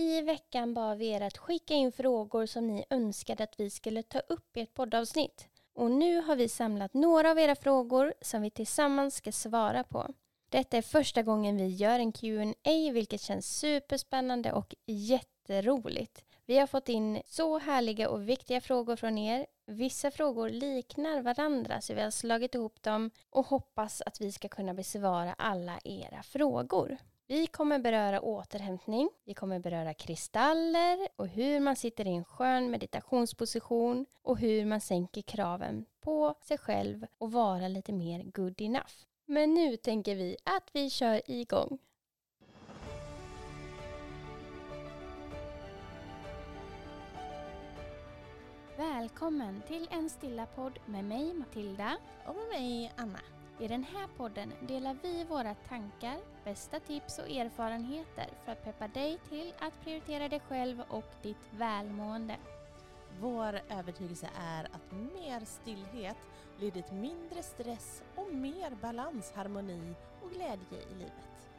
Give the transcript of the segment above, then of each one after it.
I veckan bad vi er att skicka in frågor som ni önskade att vi skulle ta upp i ett poddavsnitt. Och nu har vi samlat några av era frågor som vi tillsammans ska svara på. Detta är första gången vi gör en Q&A vilket känns superspännande och jätteroligt. Vi har fått in så härliga och viktiga frågor från er. Vissa frågor liknar varandra så vi har slagit ihop dem och hoppas att vi ska kunna besvara alla era frågor. Vi kommer beröra återhämtning, vi kommer beröra kristaller och hur man sitter i en skön meditationsposition och hur man sänker kraven på sig själv och vara lite mer good enough. Men nu tänker vi att vi kör igång. Välkommen till en stilla podd med mig Matilda. Och med mig Anna. I den här podden delar vi våra tankar, bästa tips och erfarenheter för att peppa dig till att prioritera dig själv och ditt välmående. Vår övertygelse är att mer stillhet leder till mindre stress och mer balans, harmoni och glädje i livet.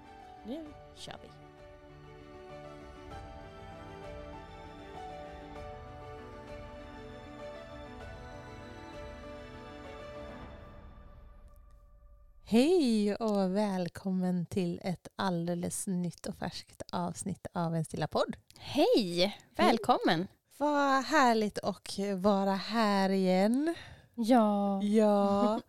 Nu kör vi! Hej och välkommen till ett alldeles nytt och färskt avsnitt av En stilla podd. Hej! Välkommen! Vad härligt att vara här igen. Ja. Ja,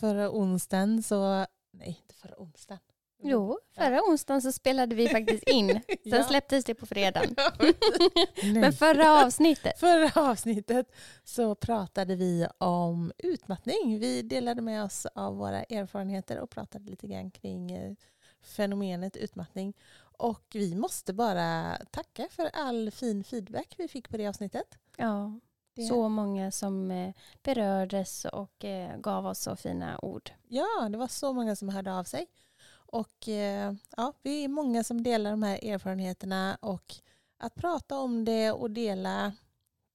förra onsdagen så... Nej, inte förra onsdagen. Jo, förra onsdagen så spelade vi faktiskt in. Sen Ja. släpptes det på fredagen. Men förra avsnittet. Förra avsnittet så pratade vi om utmattning. Vi delade med oss av våra erfarenheter och pratade lite grann kring eh, fenomenet utmattning. Och vi måste bara tacka för all fin feedback vi fick på det avsnittet. Ja, Det- så många som eh, berördes och eh, gav oss så fina ord. Ja, det var så många som hörde av sig. Och eh, ja, vi är många som delar de här erfarenheterna och att prata om det och dela,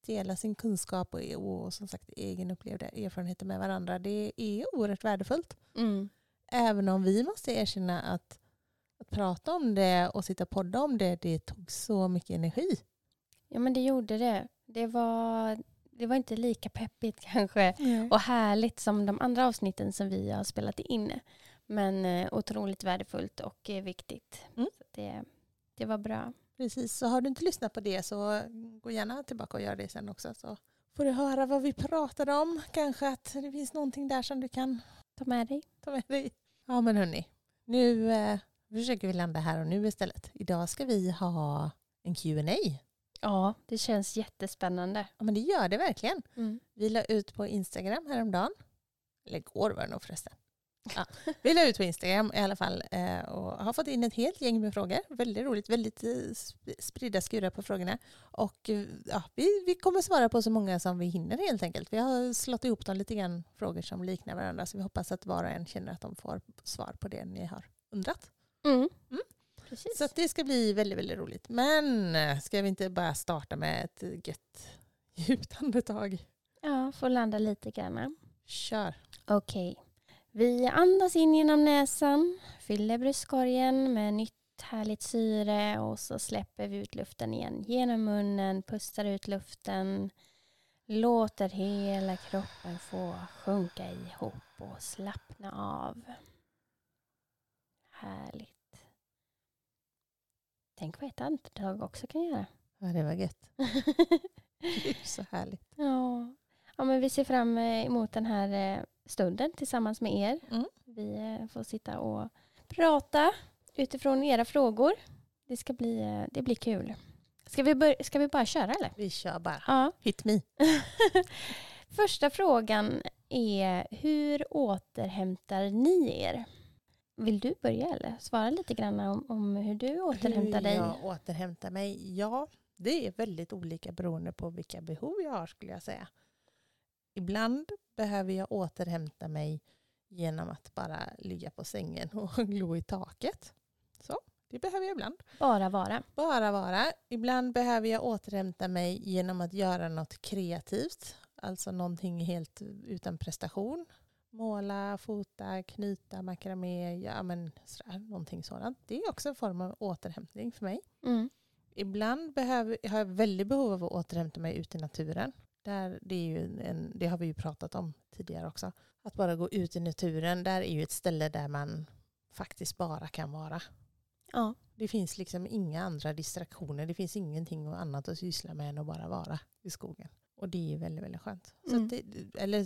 dela sin kunskap och, och som sagt egen upplevda erfarenheter med varandra, det är oerhört värdefullt. Mm. Även om vi måste erkänna att, att prata om det och sitta och podda om det, det tog så mycket energi. Ja, men det gjorde det. Det var, det var inte lika peppigt kanske och härligt som de andra avsnitten som vi har spelat in. Men eh, otroligt värdefullt och eh, viktigt. Mm. Så det, det var bra. Precis, så har du inte lyssnat på det så gå gärna tillbaka och gör det sen också. Så får du höra vad vi pratade om. Kanske att det finns någonting där som du kan Ta med dig. ta med dig. Ja men hörni, nu eh, försöker vi landa här och nu istället. Idag ska vi ha en Q&A. Ja, det känns jättespännande. Ja men det gör det verkligen. Mm. Vi la ut på Instagram häromdagen. Eller igår var det nog förresten. Ja. Vi la ut på Instagram i alla fall eh, och har fått in ett helt gäng med frågor. Väldigt roligt, väldigt eh, sp- spridda skurar på frågorna. Och eh, ja, vi, vi kommer svara på så många som vi hinner helt enkelt. Vi har slått ihop dem lite grann, frågor som liknar varandra. Så vi hoppas att var och en känner att de får svar på det ni har undrat. Mm. Mm. Precis. Så det ska bli väldigt, väldigt roligt. Men ska vi inte bara starta med ett gött djupt andetag? Ja, får landa lite grann. Kör. Okej. Vi andas in genom näsan, fyller bröstkorgen med nytt härligt syre och så släpper vi ut luften igen genom munnen, pustar ut luften, låter hela kroppen få sjunka ihop och slappna av. Härligt. Tänk vad ett andetag också kan göra. Ja, det var gött. Gud, så härligt. Ja. ja, men vi ser fram emot den här eh, stunden tillsammans med er. Mm. Vi eh, får sitta och prata utifrån era frågor. Det ska bli, eh, det blir kul. Ska vi, bör- ska vi bara köra eller? Vi kör bara. Ja. Hit me. Första frågan är hur återhämtar ni er? Vill du börja eller svara lite grann om, om hur du återhämtar Hur dig? jag återhämtar mig? Ja, det är väldigt olika beroende på vilka behov jag har skulle jag säga. Ibland behöver jag återhämta mig genom att bara ligga på sängen och glo i taket. Så, det behöver jag ibland. Bara vara. Bara vara. Ibland behöver jag återhämta mig genom att göra något kreativt. Alltså någonting helt utan prestation. Måla, fota, knyta, makramé, ja men sådär, någonting sådant. Det är också en form av återhämtning för mig. Mm. ibland behöver, har jag väldigt behov av att återhämta mig ute i naturen. Där det, är ju en, det har vi ju pratat om tidigare också. Att bara gå ut i naturen, där är ju ett ställe där man faktiskt bara kan vara. Ja. Det finns liksom inga andra distraktioner. Det finns ingenting annat att syssla med än att bara vara i skogen. Och det är väldigt, väldigt skönt. Så Mm. det, eller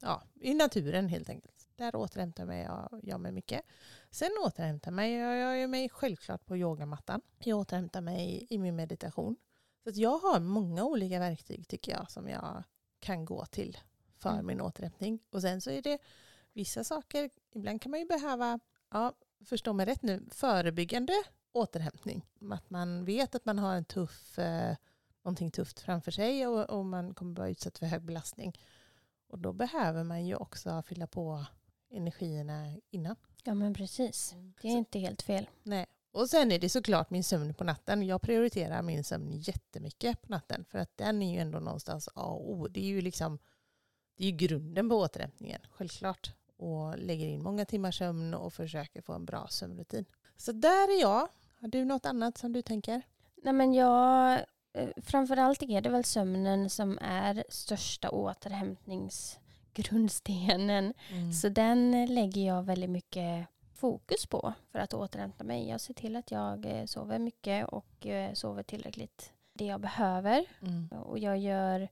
ja, i naturen helt enkelt. Där återhämtar mig jag, jag mig mycket. Sen återhämtar mig jag, jag är mig självklart på yogamattan. Jag återhämtar mig i min meditation. Så att jag har många olika verktyg tycker jag som jag kan gå till för Mm. min återhämtning. Och sen så är det vissa saker, ibland kan man ju behöva, ja, förstå mig rätt nu, förebyggande återhämtning. Att man vet att man har en tuff, eh, någonting tufft framför sig och, och man kommer vara utsatt för hög belastning. Och då behöver man ju också fylla på energierna innan. ja, men precis. Det är inte helt fel. Nej. Och sen är det såklart min sömn på natten. Jag prioriterar min sömn jättemycket på natten. För att den är ju ändå någonstans A och O. Det är ju liksom det är grunden på återhämtningen, självklart. Och lägger in många timmars sömn och försöker få en bra sömnrutin. Så där är jag. Har du något annat som du tänker? Nej, men jag, eh, framförallt är det väl sömnen som är största återhämtningsgrundstenen. Mm. Så den lägger jag väldigt mycket fokus på för att återhämta mig. Jag ser till att jag eh, sover mycket och eh, sover tillräckligt det jag behöver. Mm. Och jag gör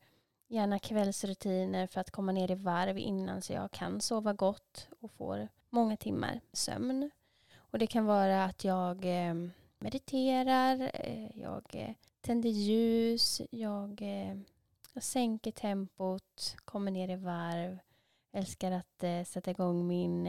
gärna kvällsrutiner för att komma ner i varv innan så jag kan sova gott och får många timmar sömn. Och det kan vara att jag eh, mediterar, jag tänder ljus, jag, jag sänker tempot, kommer ner i varv. Älskar att sätta igång min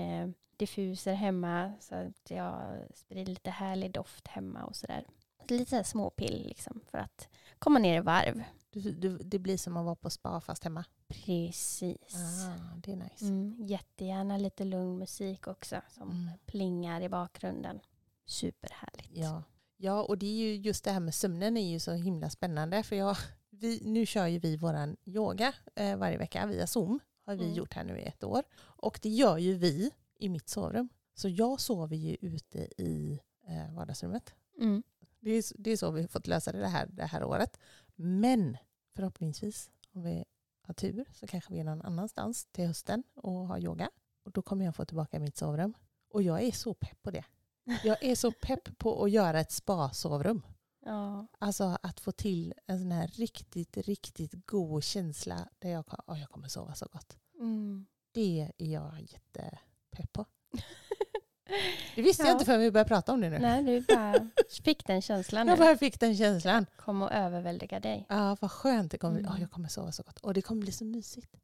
diffuser hemma så att jag sprider lite härlig doft hemma och sådär. Lite så småpill liksom för att komma ner i varv. Du, du, det blir som att vara på spa fast hemma. Precis. Ah, det är nice. Mm, jättegärna lite lugn musik också som Mm. plingar i bakgrunden. Superhärligt. Ja. ja, och det är ju just det här med sömnen är ju så himla spännande. För jag, vi, nu kör ju vi våran yoga eh, varje vecka via Zoom. Har vi Mm. gjort här nu i ett år. Och det gör ju vi i mitt sovrum. Så jag sover ju ute i eh, vardagsrummet. Mm. Det är, det är så vi har fått lösa det här, det här året. Men förhoppningsvis, om vi har tur, så kanske vi är någon annanstans till hösten och har yoga. Och då kommer jag få tillbaka mitt sovrum. Och jag är så pepp på det. Jag är så pepp på att göra ett spa-sovrum. Ja. Alltså att få till en sån här riktigt, riktigt god känsla där jag, oh, jag kommer sova så gott. Mm. Det är jag jättepepp på. Det visste Ja. jag inte förrän vi började prata om det nu. Nej, du bara fick den känslan Jag nu. bara fick den känslan. Kom och överväldiga dig. Ja, vad skönt det kommer Mm. oh, Jag kommer sova så gott. Och det kommer bli så mysigt.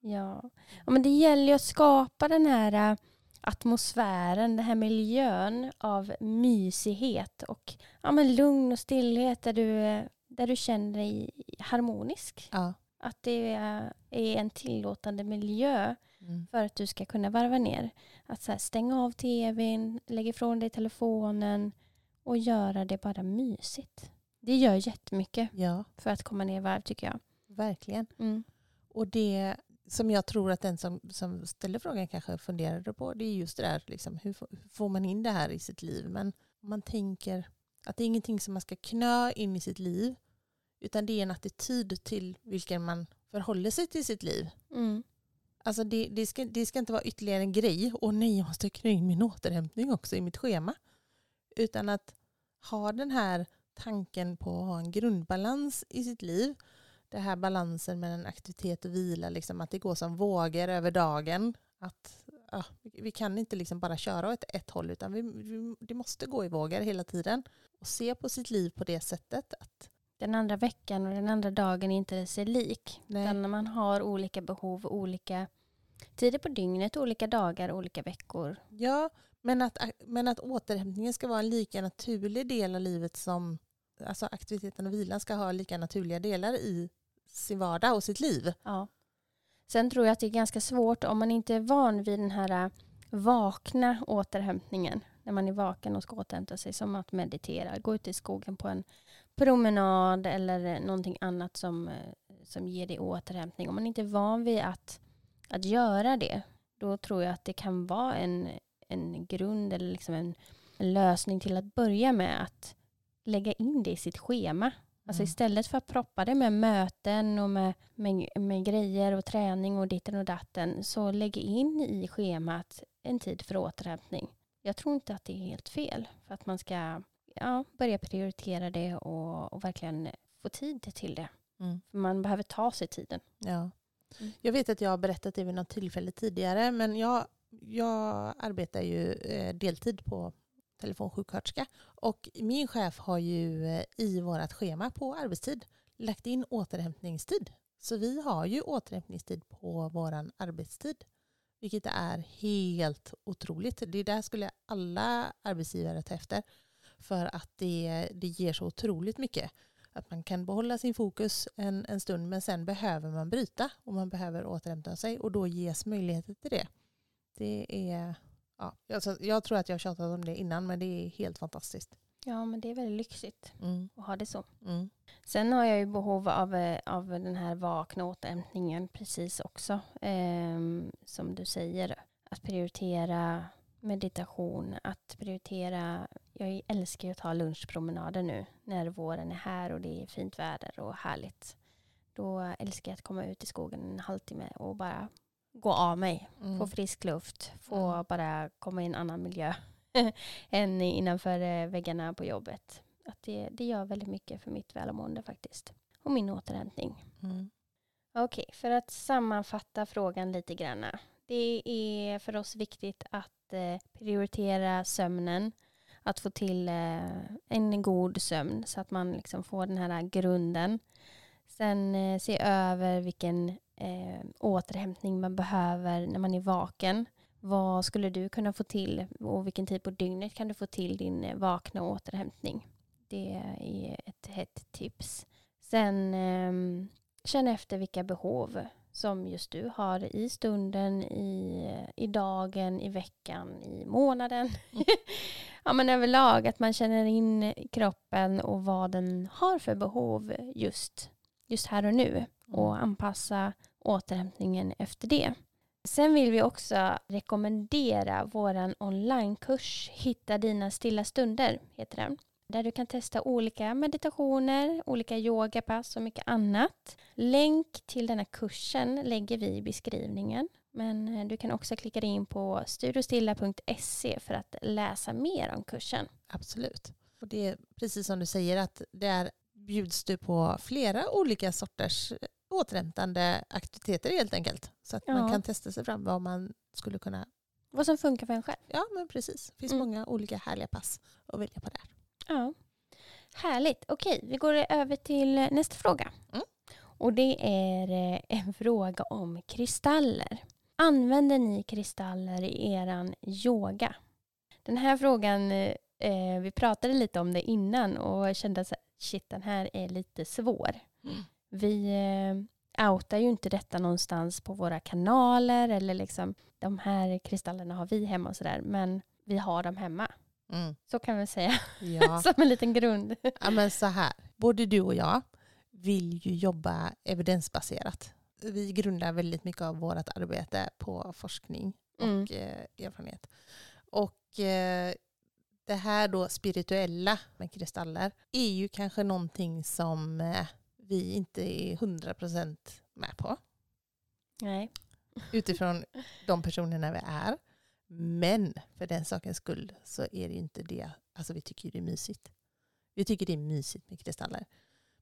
Ja. ja, men det gäller ju att skapa den här äh, atmosfären, den här miljön av mysighet och ja, men lugn och stillhet där du, äh, där du känner dig harmonisk. Ja. Att det är är en tillåtande miljö Mm. för att du ska kunna varva ner. Att så här, stänga av tvn, lägga ifrån dig telefonen och göra det bara mysigt. Det gör jättemycket ja, för att komma ner i varv tycker jag. verkligen. Mm. Och det som jag tror att den som, som ställer frågan kanske funderade på, det är just det där, liksom, hur, får- hur får man in det här i sitt liv? Men om man tänker att det är ingenting som man ska knö in i sitt liv, utan det är en attityd till vilken man förhåller sig till sitt liv. Mm. Alltså det, det, ska, det ska inte vara ytterligare en grej. Och nej, jag måste knyta in min återhämtning också i mitt schema. Utan att ha den här tanken på att ha en grundbalans i sitt liv. Det här balansen mellan aktivitet och vila, liksom att det går som vågor över dagen. Att ja, vi- vi kan inte liksom bara köra åt ett håll utan vi, vi, det måste gå i vågor hela tiden. Och se på sitt liv på det sättet. att den andra veckan och den andra dagen inte sig lik. nej, Utan man har olika behov, olika tider på dygnet, olika dagar, olika veckor. Ja, men att, men att återhämtningen ska vara en lika naturlig del av livet som alltså aktiviteten och vilan ska ha lika naturliga delar i sin vardag och sitt liv. Ja. Sen tror jag att det är ganska svårt om man inte är van vid den här äh, vakna återhämtningen. När man är vaken och ska återhämta sig som att meditera, gå ut i skogen på en promenad eller någonting annat som, eh, som ger dig återhämtning. Om man inte är van vid att, att göra det, då tror jag att det kan vara en, en grund eller liksom en, en lösning till att börja med att lägga in det i sitt schema. Alltså Mm. istället för att proppa det med möten och med, med, med grejer och träning och ditten och datten så lägg in i schemat en tid för återhämtning. Jag tror inte att det är helt fel för att man ska ja, börja prioritera det och, och verkligen få tid till det. Mm. För man behöver ta sig tiden. Ja. Mm. Jag vet att jag har berättat det vid något tillfälle tidigare men jag, jag arbetar ju eh, deltid på telefonsjuksköterska och min chef har ju eh, i vårt schema på arbetstid lagt in återhämtningstid. Så vi har ju återhämtningstid på vår arbetstid. Vilket är helt otroligt. Det där skulle alla arbetsgivare ta efter. För att det, det ger så otroligt mycket. Att man kan behålla sin fokus en, en stund men sen behöver man bryta och man behöver återhämta sig och då ges möjligheter till det. Det är, ja, alltså, jag tror att jag har tjatat om det innan men det är helt fantastiskt. Ja, men det är väldigt lyxigt Mm, att ha det så. mm, Sen har jag ju behov av, eh, av den här vakna återhämtningen precis också. Ehm, som du säger, att prioritera meditation, att prioritera... Jag älskar ju att ta lunchpromenader nu när våren är här och det är fint väder och härligt. Då älskar jag att komma ut i skogen en halvtimme och bara gå av mig, mm. få frisk luft, få Mm. bara komma i en annan miljö än innanför eh, väggarna på jobbet. Att det, det gör väldigt mycket för mitt välmående faktiskt. Och min återhämtning. Mm. Okej, för att sammanfatta frågan lite grann. Det är för oss viktigt att Eh, prioritera sömnen. Att få till eh, en god sömn så att man liksom får den här grunden. Sen eh, se över vilken återhämtning man behöver när man är vaken. Vad skulle du kunna få till och vilken typ tid på dygnet kan du få till din vakna återhämtning? Det är ett hett tips. Sen ehm, känn efter vilka behov som just du har i stunden, i, i dagen, i veckan, i månaden. Mm. ja, men överlag att man känner in kroppen och vad den har för behov just, just här och nu och anpassa återhämtningen efter det. Sen vill vi också rekommendera vår onlinekurs Hitta dina stilla stunder, heter den. Där du kan testa olika meditationer, olika yogapass och mycket annat. Länk till denna kursen lägger vi i beskrivningen. Men eh, du kan också klicka in på studiostilla.se för att läsa mer om kursen. Absolut. Och det är precis som du säger att där bjuds du på flera olika sorters återhämtande aktiviteter helt enkelt. Så att Ja. man kan testa sig fram vad man skulle kunna, Vad som funkar för en själv. ja men precis. Det finns Mm. många olika härliga pass att välja på där. Ja. Härligt. Okej, vi går över till nästa fråga. Mm. Och det är eh, en fråga om kristaller. Använder ni kristaller i eran yoga? Den här frågan, eh, vi pratade lite om det innan och kände att shit, den här är lite svår. Mm. Vi eh, outar ju inte detta någonstans på våra kanaler eller liksom de här kristallerna har vi hemma och sådär, men vi har dem hemma. Mm. Så kan vi säga, Ja. som en liten grund. ja men så här, både du och jag vill ju jobba evidensbaserat. Vi grundar väldigt mycket av vårt arbete på forskning och Mm. eh, erfarenhet. Och eh, det här då spirituella med kristaller är ju kanske någonting som eh, vi inte är 100% med på Nej. utifrån de personerna vi är. Men för den sakens skull så är det ju inte det. Alltså vi tycker ju det är mysigt. Vi tycker det är mysigt med kristaller.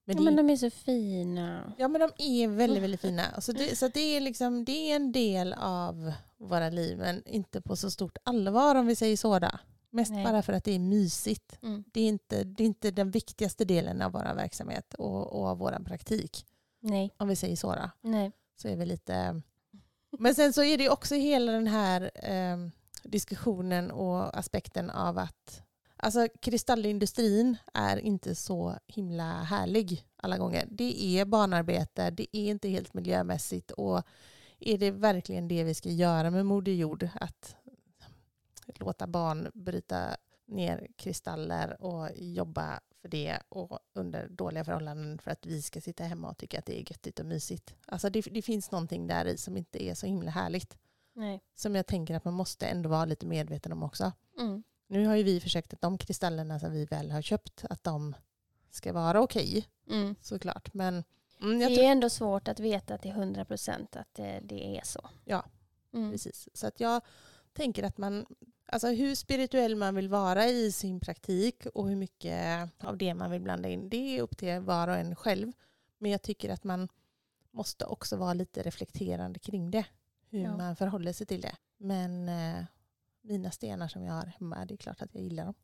Men Ja, men de är så fina. Ja men de är väldigt, väldigt fina. Alltså det, så det, är liksom, det är en del av våra liv men inte på så stort allvar om vi säger så. Då. Mest Nej. bara för att det är mysigt. Mm. Det är inte, det är inte den viktigaste delen av vår verksamhet och, och av vår praktik. Nej, Om vi säger så. Då. nej. Så är vi lite... Men sen så är det också hela den här eh, diskussionen och aspekten av att Alltså kristallindustrin är inte så himla härlig alla gånger. Det är barnarbete, det är inte helt miljömässigt och är det verkligen det vi ska göra med Moder Jord? Att låta barn bryta ner kristaller och jobba för det och under dåliga förhållanden för att vi ska sitta hemma och tycka att det är göttigt och mysigt. Alltså det, det finns någonting där i som inte är så himla härligt nej. Som jag tänker att man måste ändå vara lite medveten om också. Mm. Nu har ju vi försökt att de kristallerna som vi väl har köpt, att de ska vara okej Mm. såklart. Men mm, Det är ändå svårt att veta till 100 procent att det, det är så. Ja. Mm. precis. Så att jag tänker att man, alltså hur spirituell man vill vara i sin praktik och hur mycket av det man vill blanda in, det är upp till var och en själv. Men jag tycker att man måste också vara lite reflekterande kring det. Hur Ja. man förhåller sig till det. Men eh, mina stenar som jag har hemma, det är klart att jag gillar dem.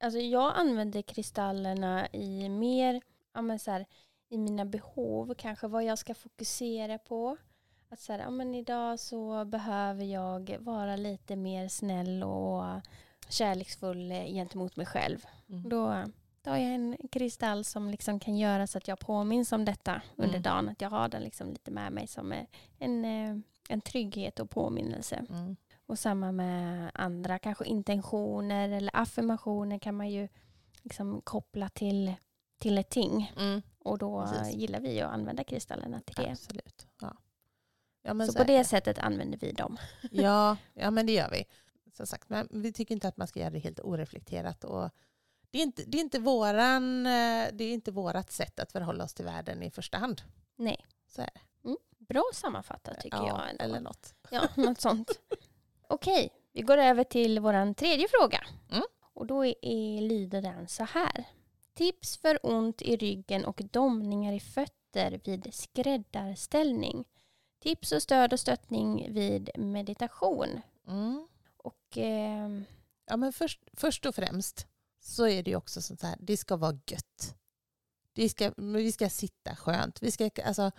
Alltså jag använder kristallerna i mer, ja men så här, i mina behov, kanske vad jag ska fokusera på. Att så här, ja men idag så behöver jag vara lite mer snäll och kärleksfull eh, gentemot mig själv. Mm. Då tar jag en kristall som liksom kan göra så att jag påminns om detta under Mm. dagen. Att jag har den liksom lite med mig som eh, en, eh, en trygghet och påminnelse. Mm. Och samma med andra, kanske intentioner eller affirmationer kan man ju liksom koppla till, till ett ting. Mm. Och då Precis. gillar vi att använda kristallerna till det. Absolut. Ja. Ja, men Så så på det sättet använder vi dem. Ja, ja, men det gör vi. Som sagt, men vi tycker inte att man ska göra det helt oreflekterat. Och det, är inte, det, är inte våran, eh, det är inte vårat sätt att förhålla oss till världen i första hand. Nej. Så är det. Bra sammanfattat tycker ja, jag. Ändå. Eller något. Ja, något sånt. Okej, vi går över till vår tredje fråga. Mm. Och då är, lyder den så här. Tips för ont i ryggen och domningar i fötter vid skräddarställning. Tips och stöd och stöttning vid meditation. Mm. Och ehm, Ja, men först, först och främst så är det ju också sånt här, det ska vara gött. Det ska, vi ska sitta skönt. Vi ska, alltså,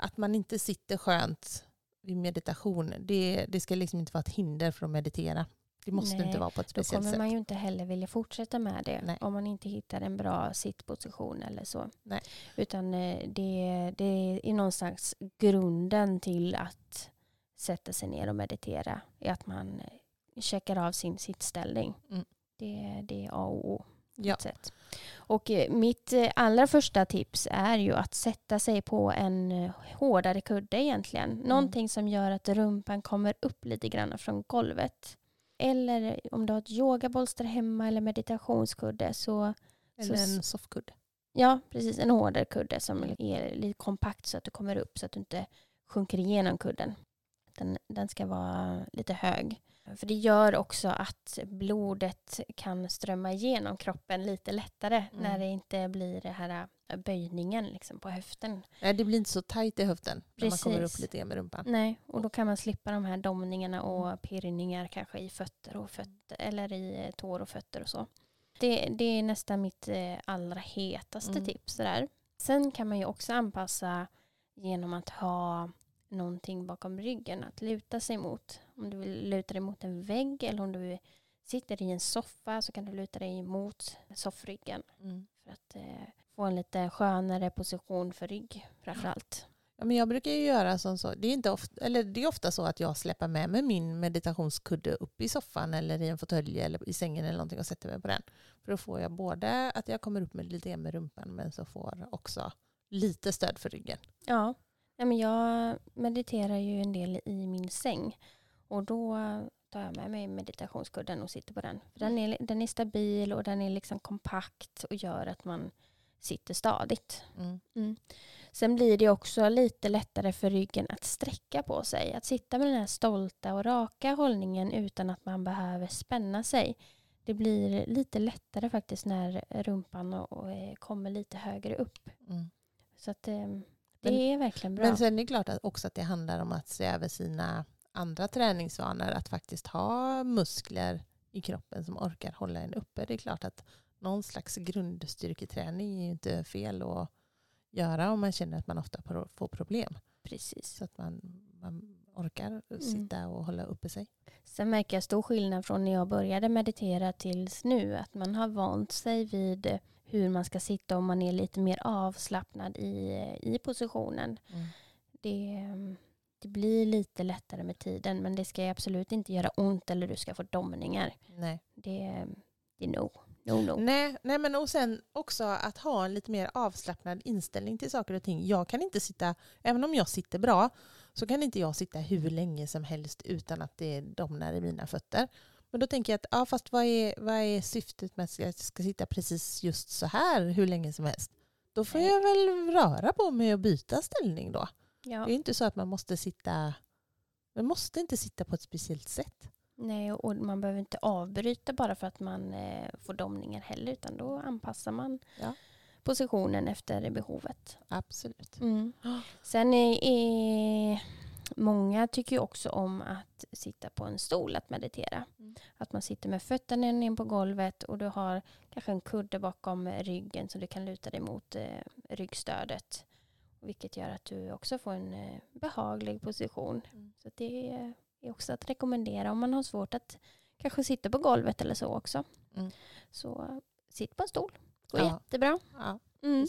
att man inte sitter skönt vid meditation, det, det ska liksom inte vara ett hinder för att meditera. Det måste Nej, inte vara på ett då speciellt kommer sätt. man ju inte heller vilja fortsätta med det Nej. om man inte hittar en bra sittposition eller så. Nej. Utan eh, det, det är någonstans grunden till att sätta sig ner och meditera är att man eh, checkar av sin sittställning. Mm. Det, det är A och O. Ja. sätt. Och eh, mitt eh, allra första tips är ju att sätta sig på en eh, hårdare kudde egentligen. Mm. Någonting som gör att rumpan kommer upp lite grann från golvet. Eller om du har ett yogabolster hemma eller meditationskudde så Eller så- en soffkudde. ja, precis en hårdare kudde som är lite kompakt så att du kommer upp så att du inte sjunker igenom kudden. Den, den ska vara lite hög. För det gör också att blodet kan strömma igenom kroppen lite lättare Mm. när det inte blir det här äh, böjningen liksom på höften. Nej, det blir inte så tajt i höften när man kommer upp Precis. lite grann med rumpan. Nej, och då kan man slippa de här domningarna och pirrningar kanske i fötter och fötter eller i eh, tår och fötter och så. Det, det är nästan mitt eh, allra hetaste Mm. tips. Där. Sen kan man ju också anpassa genom att ha någonting bakom ryggen att luta sig mot. Om du vill luta dig mot en vägg eller om du sitter i en soffa så kan du luta dig mot soffryggen Mm. för att eh, få en lite skönare position för rygg framförallt. Ja, men jag brukar ju göra som så. Det är, inte ofta, eller det är ofta så att jag släpper med mig min meditationskudde upp i soffan eller i en fåtölj eller i sängen eller någonting och sätter mig på den. För då får jag både att jag kommer upp med lite med rumpan men så får också lite stöd för ryggen. Ja, Nej, men jag mediterar ju en del i min säng och då tar jag med mig meditationskudden och sitter på den. För den, är, den är stabil och den är liksom kompakt och gör att man sitter stadigt. Mm. Sen blir det också lite lättare för ryggen att sträcka på sig. Att sitta med den här stolta och raka hållningen utan att man behöver spänna sig. Det blir lite lättare faktiskt när rumpan och, och, eh, kommer lite högre upp. Mm. Så att, det Men- är verkligen bra. Men sen är det klart att också att det handlar om att se över sina andra träningsvanor. Att faktiskt ha muskler i kroppen som orkar hålla en uppe. Det är klart att någon slags grundstyrketräning är ju inte fel att göra om man känner att man ofta får problem. Precis. Så att man, man orkar Mm. sitta och hålla uppe sig. Sen märker jag stor skillnad från när jag började meditera tills nu. Att man har vant sig vid hur man ska sitta och man är lite mer avslappnad i, i positionen. Det, eh, det blir lite lättare med tiden men det ska absolut inte göra ont eller du ska få domningar. Nej. Det, det är no. No, no. Nej, nej, men och sen också att ha en lite mer avslappnad inställning till saker och ting. Jag kan inte sitta, även om jag sitter bra, så kan inte jag sitta hur länge som helst utan att det domnar i mina fötter. Men då tänker jag att ja, fast vad är, vad är syftet med att jag ska sitta precis just så här hur länge som helst? Då får Nej. jag väl röra på mig och byta ställning då. Ja. Det är inte så att man måste sitta man måste inte sitta på ett speciellt sätt. Nej, och man behöver inte avbryta bara för att man eh, får domningar heller, utan då anpassar man Ja. positionen efter behovet. Absolut. Mm. Sen är, är många tycker ju också om att sitta på en stol att meditera. Mm. Att man sitter med fötterna ner på golvet och du har kanske en kudde bakom ryggen så du kan luta dig mot eh, ryggstödet. Vilket gör att du också får en eh, behaglig position. Mm. Så det är också att rekommendera om man har svårt att kanske sitta på golvet eller så också. Mm. Så sitt på en stol. Det går Ja. jättebra. Ja, Mm.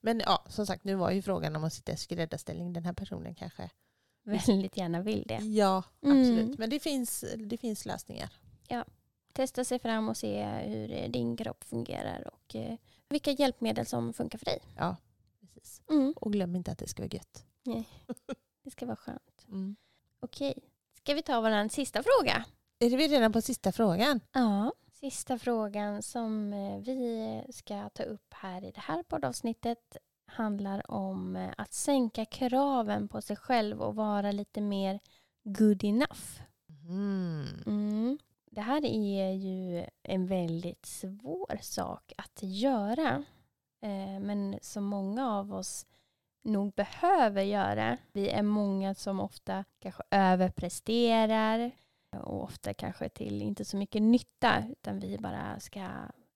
Men ja, som sagt, nu var ju frågan om att sitta i skräddarställning. Den här personen kanske... Väldigt gärna vill det. Ja, Mm. absolut. Men det finns, det finns lösningar. Testa sig fram och se hur eh, din kropp fungerar och eh, vilka hjälpmedel som funkar för dig. Ja, precis. Mm. Och glöm inte att det ska vara gött. Det ska vara skönt. Mm. Okej. Ska vi ta vår sista fråga? Är vi redan på sista frågan? Ja. Sista frågan som eh, vi ska ta upp här i det här poddavsnittet handlar om eh, att sänka kraven på sig själv och vara lite mer good enough. Mm. Mm. Det här är ju en väldigt svår sak att göra. Eh, men som många av oss nog behöver göra. Vi är många som ofta kanske överpresterar och ofta kanske till inte så mycket nytta utan vi bara ska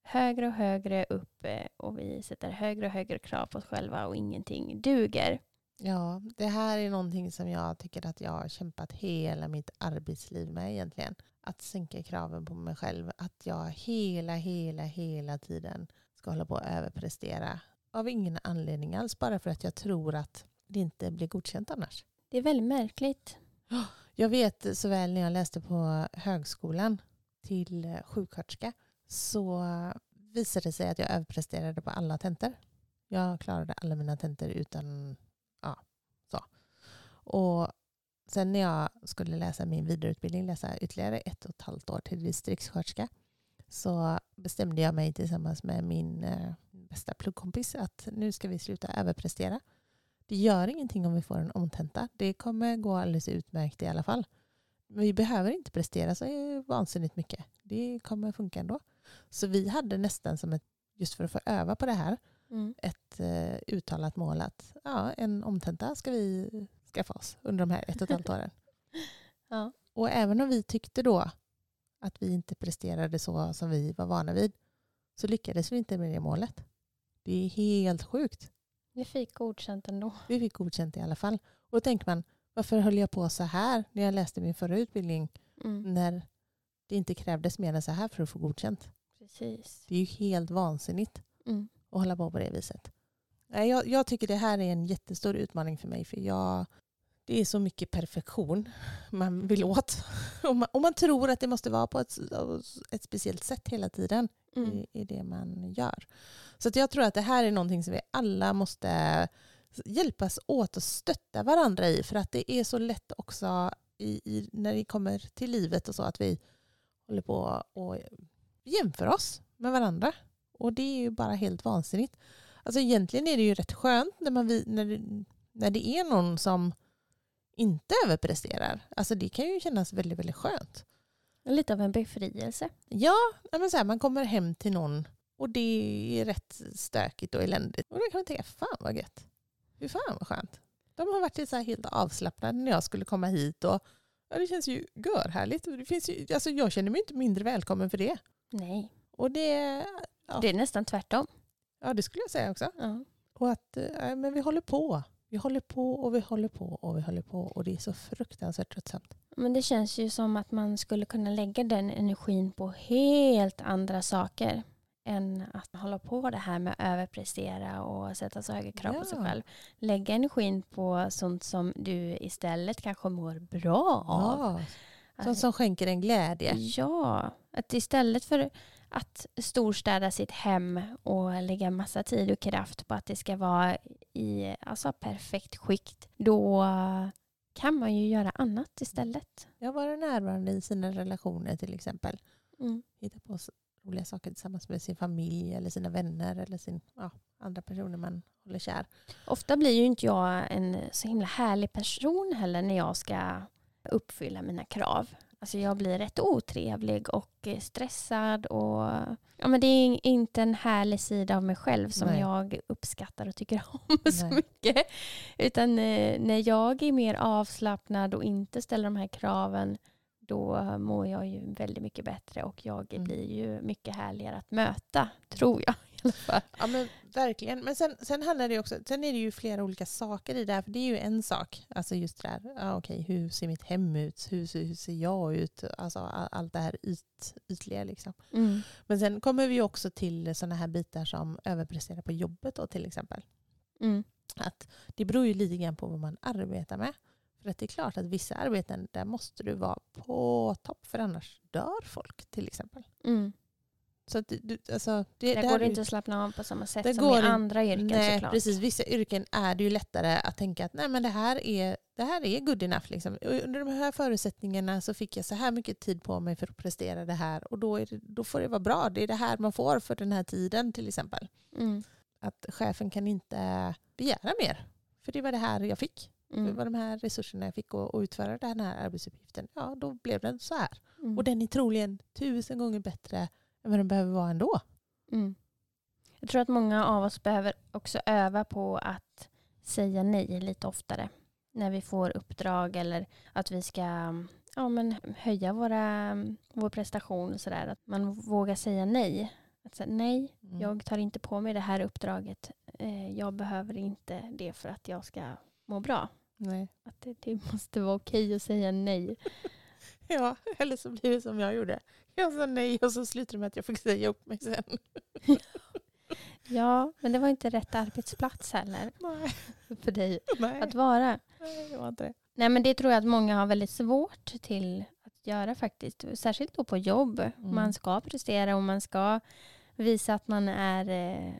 högre och högre upp och vi sätter högre och högre krav på oss själva och ingenting duger. Ja, det här är någonting som jag tycker att jag har kämpat hela mitt arbetsliv med egentligen. Att sänka kraven på mig själv. Att jag hela, hela, hela tiden ska hålla på att överprestera. Av ingen anledning alls. Bara för att jag tror att det inte blir godkänt annars. Det är väldigt märkligt. Jag vet så väl när jag läste på högskolan till sjuksköterska så visade det sig att jag överpresterade på alla tentor. Jag klarade alla mina tentor utan, ja, så. Och sen när jag skulle läsa min vidareutbildning, läsa ytterligare ett och ett halvt år till distriktssköterska, så bestämde jag mig tillsammans med min eh, bästa pluggkompis att nu ska vi sluta överprestera. Det gör ingenting om vi får en omtenta. Det kommer gå alldeles utmärkt i alla fall. Men vi behöver inte prestera så vansinnigt mycket. Det kommer funka ändå. Så vi hade nästan som ett, just för att få öva på det här, Mm. ett eh, uttalat mål att ja, en omtenta ska vi skaffa oss under de här ett och ett halvt åren. Ja. Och även om vi tyckte då att vi inte presterade så som vi var vana vid så lyckades vi inte med det målet. Det är helt sjukt. Vi fick godkänt ändå. Vi fick godkänt i alla fall. Och då tänker man, varför höll jag på så här när jag läste min förra utbildning Mm. när det inte krävdes mer än så här för att få godkänt? Precis. Det är ju helt vansinnigt Mm. att hålla på på det viset. Jag, jag tycker det här är en jättestor utmaning för mig för jag, det är så mycket perfektion man vill åt. Och man, och man tror att det måste vara på ett, ett speciellt sätt hela tiden Mm. i, i det man gör. Så jag tror att det här är någonting som vi alla måste hjälpas åt och stötta varandra i. För att det är så lätt också i, i, när det kommer till livet och så att vi håller på och jämför oss med varandra. Och det är ju bara helt vansinnigt. Alltså egentligen är det ju rätt skönt när, man, när, det, när det är någon som inte överpresterar. Alltså det kan ju kännas väldigt, väldigt skönt. Lite av en befrielse. Ja, men så här, man kommer hem till någon och det är rätt stökigt och eländigt. Och då kan man tänka, fan vad gött. Hur fan vad skönt. De har varit så här helt avslappnade när jag skulle komma hit. Och, ja, det känns ju görhärligt. Det finns ju, alltså, jag känner mig inte mindre välkommen för det. Nej, Och det, Ja. det är nästan tvärtom. ja, det skulle jag säga också. Ja. Och att eh, men vi håller på. Vi håller på och vi håller på och vi håller på. Och det är så fruktansvärt tröttsamt. Men det känns ju som att man skulle kunna lägga den energin på helt andra saker än att hålla på det här med att överprestera och sätta så höga krav på sig Ja. själv. Lägga energin på sånt som du istället kanske mår bra av. Ja, sånt som skänker en glädje. Ja, att istället för att storstäda sitt hem och lägga massa tid och kraft på att det ska vara i alltså, perfekt skikt, då kan man ju göra annat istället. Jag vara närvarande i sina relationer till exempel. Mm. Hitta på roliga saker tillsammans med sin familj eller sina vänner eller sin, ja, andra personer man håller kär. Ofta blir ju inte jag en så himla härlig person heller när jag ska uppfylla mina krav. Alltså jag blir rätt otrevlig och eh, stressad och ja, men det är inte en härlig sida av mig själv som Nej. jag uppskattar och tycker om så Nej. mycket. Utan eh, när jag är mer avslappnad och inte ställer de här kraven då mår jag ju väldigt mycket bättre och jag Mm. blir ju mycket härligare att möta, tror jag alla fall. Ja men verkligen. Men sen, sen handlar det också, sen är det ju flera olika saker i det här. För det är ju en sak, alltså just det där, ja, okej, hur ser mitt hem ut? Hur, ser- hur ser jag ut? Alltså all- allt det här yt, ytliga liksom. Mm. Men sen kommer vi också till sådana här bitar som överprestera på jobbet då till exempel. Mm. Att det beror ju lite grann på vad man arbetar med. För att det är klart att vissa arbeten, där måste du vara på topp för annars dör folk till exempel. Mm. Så att du, alltså, det, Där där går det inte att slappna av på samma sätt Det som går i andra yrken Nej, såklart. precis. Vissa yrken är det ju lättare att tänka att nej, men det, här är, det här är good enough. Liksom. Under de här förutsättningarna så fick jag så här mycket tid på mig för att prestera det här. Och då, det, då får det vara bra. Det är det här man får för den här tiden till exempel. Mm. Att chefen kan inte begära mer. För det var det här jag fick. Det Mm. var de här resurserna jag fick att utföra den här arbetsuppgiften. Ja, då blev den så här. Mm. Och den är troligen tusen gånger bättre än vad den behöver vara ändå. Mm. Jag tror att många av oss behöver också öva på att säga nej lite oftare när vi får uppdrag eller att vi ska ja, men höja våra, vår prestation. Och sådär. Att man vågar säga nej. Att säga, nej, Mm. jag tar inte på mig det här uppdraget. Eh, Jag behöver inte det för att jag ska må bra. Nej. Att det, det måste vara okej att säga nej. Ja, eller så blir det som jag gjorde. Jag sa nej och så slutade det med att jag fick säga upp mig sen. Ja, men det var inte rätt arbetsplats heller Nej, för dig nej, att vara. nej det var inte det. Nej, men det tror jag att många har väldigt svårt till att göra faktiskt. Särskilt då på jobb. Mm. Man ska prestera och man ska visa att man är eh,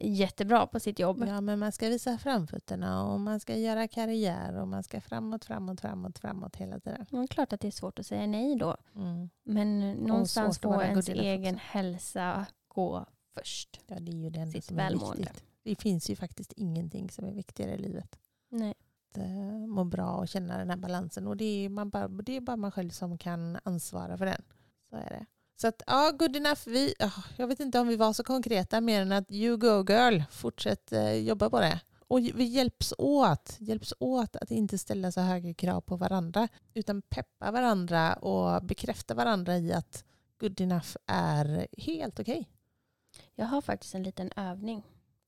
jättebra på sitt jobb. Ja, men man ska visa framfötterna och man ska göra karriär och man ska framåt, framåt, framåt, framåt hela tiden. Är klart att det är svårt att säga nej då. Mm. Men någonstans får ens egen också. hälsa gå först. Ja, det är ju det enda Sitt som är välmående. viktigt. Det finns ju faktiskt ingenting som är viktigare i livet. Nej. Att eh, må bra och känna den här balansen. Och det är, man bara, det är bara man själv som kan ansvara för den. Så är det. Så att ja, good enough. Vi, ja, jag vet inte om vi var så konkreta mer än att you go girl. Fortsätt eh, jobba på det. Och vi hjälps åt. Hjälps åt att inte ställa så höga krav på varandra. Utan peppa varandra och bekräfta varandra i att good enough är helt okej. Jag har faktiskt en liten övning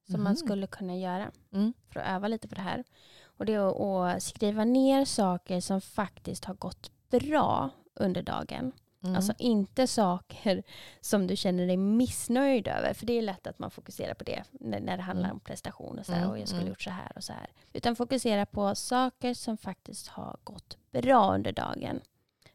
som Mhm. man skulle kunna göra Mm. för att öva lite på det här. Och det är att skriva ner saker som faktiskt har gått bra under dagen. Mm. Alltså inte saker som du känner dig missnöjd över. För det är lätt att man fokuserar på det när, när det handlar Mm. om prestation och så här. Mm, Och jag skulle mm. gjort så här och så här. Utan fokusera på saker som faktiskt har gått bra under dagen.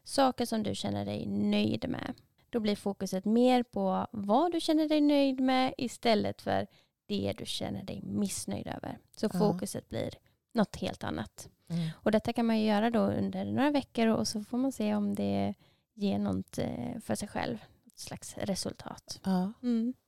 Saker som du känner dig nöjd med. Då blir fokuset mer på vad du känner dig nöjd med istället för det du känner dig missnöjd över. Så fokuset blir något helt annat. Mm. Och detta kan man ju göra då under några veckor och så får man se om det ger något eh, för sig själv. Ett slags resultat. Ja.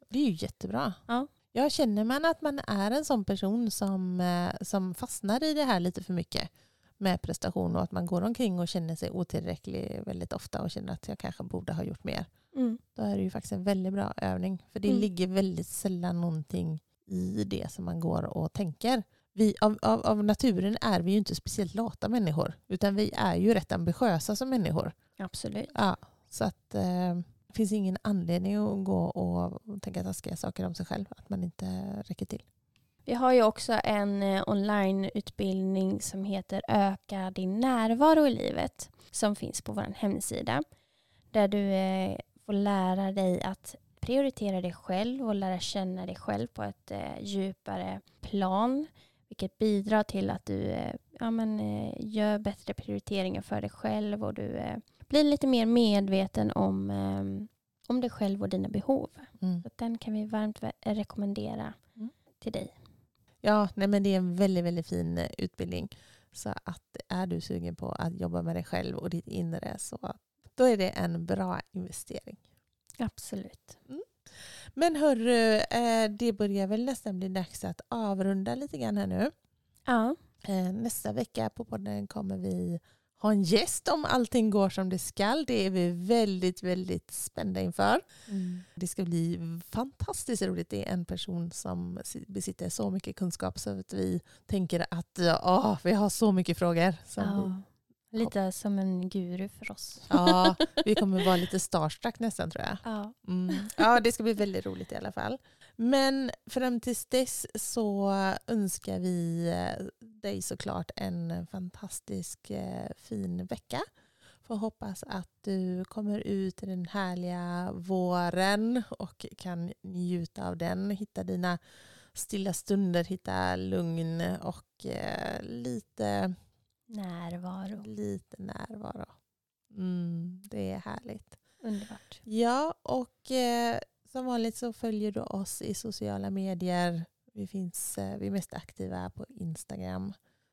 Det är ju jättebra. Ja. Jag känner man att man är en sån person som, eh, som fastnar i det här lite för mycket med prestation och att man går omkring och känner sig otillräcklig väldigt ofta och känner att jag kanske borde ha gjort mer. Mm. Då är det ju faktiskt en väldigt bra övning. För det Mm. ligger väldigt sällan någonting i det som man går och tänker. Vi, av, av, av naturen är vi ju inte speciellt lata människor utan vi är ju rätt ambitiösa som människor. Absolut. Ja, så att eh, det finns ingen anledning att gå och tänka taskiga saker om sig själv. Att man inte räcker till. Vi har ju också en eh, onlineutbildning som heter Öka din närvaro i livet som finns på vår hemsida. Där du eh, får lära dig att prioritera dig själv och lära känna dig själv på ett eh, djupare plan. Vilket bidrar till att du eh, ja, men, gör bättre prioriteringar för dig själv och du blir lite mer medveten om, eh, om dig själv och dina behov. Mm. Så den kan vi varmt rekommendera Mm. till dig. Ja, nej men det är en väldigt, väldigt fin eh, utbildning. Så att är du sugen på att jobba med dig själv och ditt inre så då är det en bra investering. Absolut. Men hörru, eh, det börjar väl nästan bli dags att avrunda lite grann här nu. Ja, Eh, Nästa vecka på podden kommer vi ha en gäst om allting går som det skall. Det är vi väldigt, väldigt spända inför. Det ska bli fantastiskt roligt. Det är en person som besitter så mycket kunskap så att vi tänker att åh, vi har så mycket frågor. Som vi, ja. Lite som en guru för oss. ja, vi kommer vara lite starstruck nästan tror jag. Ja. Mm. Ja, det ska bli väldigt roligt i alla fall. Men fram tills dess så önskar vi eh, dig såklart en fantastisk eh, fin vecka. Får hoppas att du kommer ut i den härliga våren och kan njuta av den. Hitta dina stilla stunder, hitta lugn och eh, lite, Närvaro. lite närvaro. Mm, det är härligt. Underbart. Ja, och som vanligt så följer du oss i sociala medier. Vi, finns, eh, vi är mest aktiva på Instagram,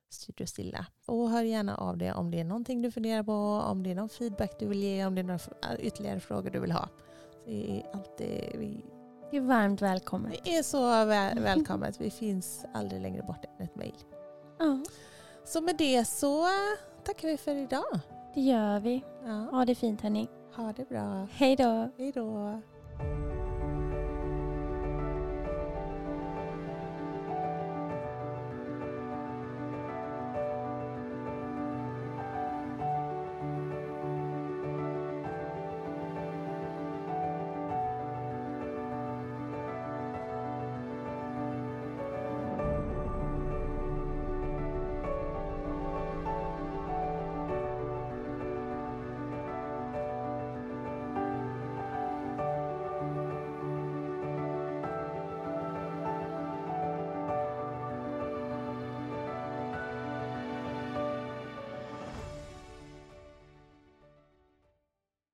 Studio Stilla. Och hör gärna av dig om det är någonting du funderar på, om det är någon feedback du vill ge, om det är några f- ytterligare frågor du vill ha. Så det är alltid, vi, Det är varmt välkommet. det är så väl, välkommet. Vi finns aldrig längre bort än ett mejl. Ja, Så med det så tackar vi för idag. det gör vi. Ja, Ha det fint hörni. ha det bra. Hej då. Hej då.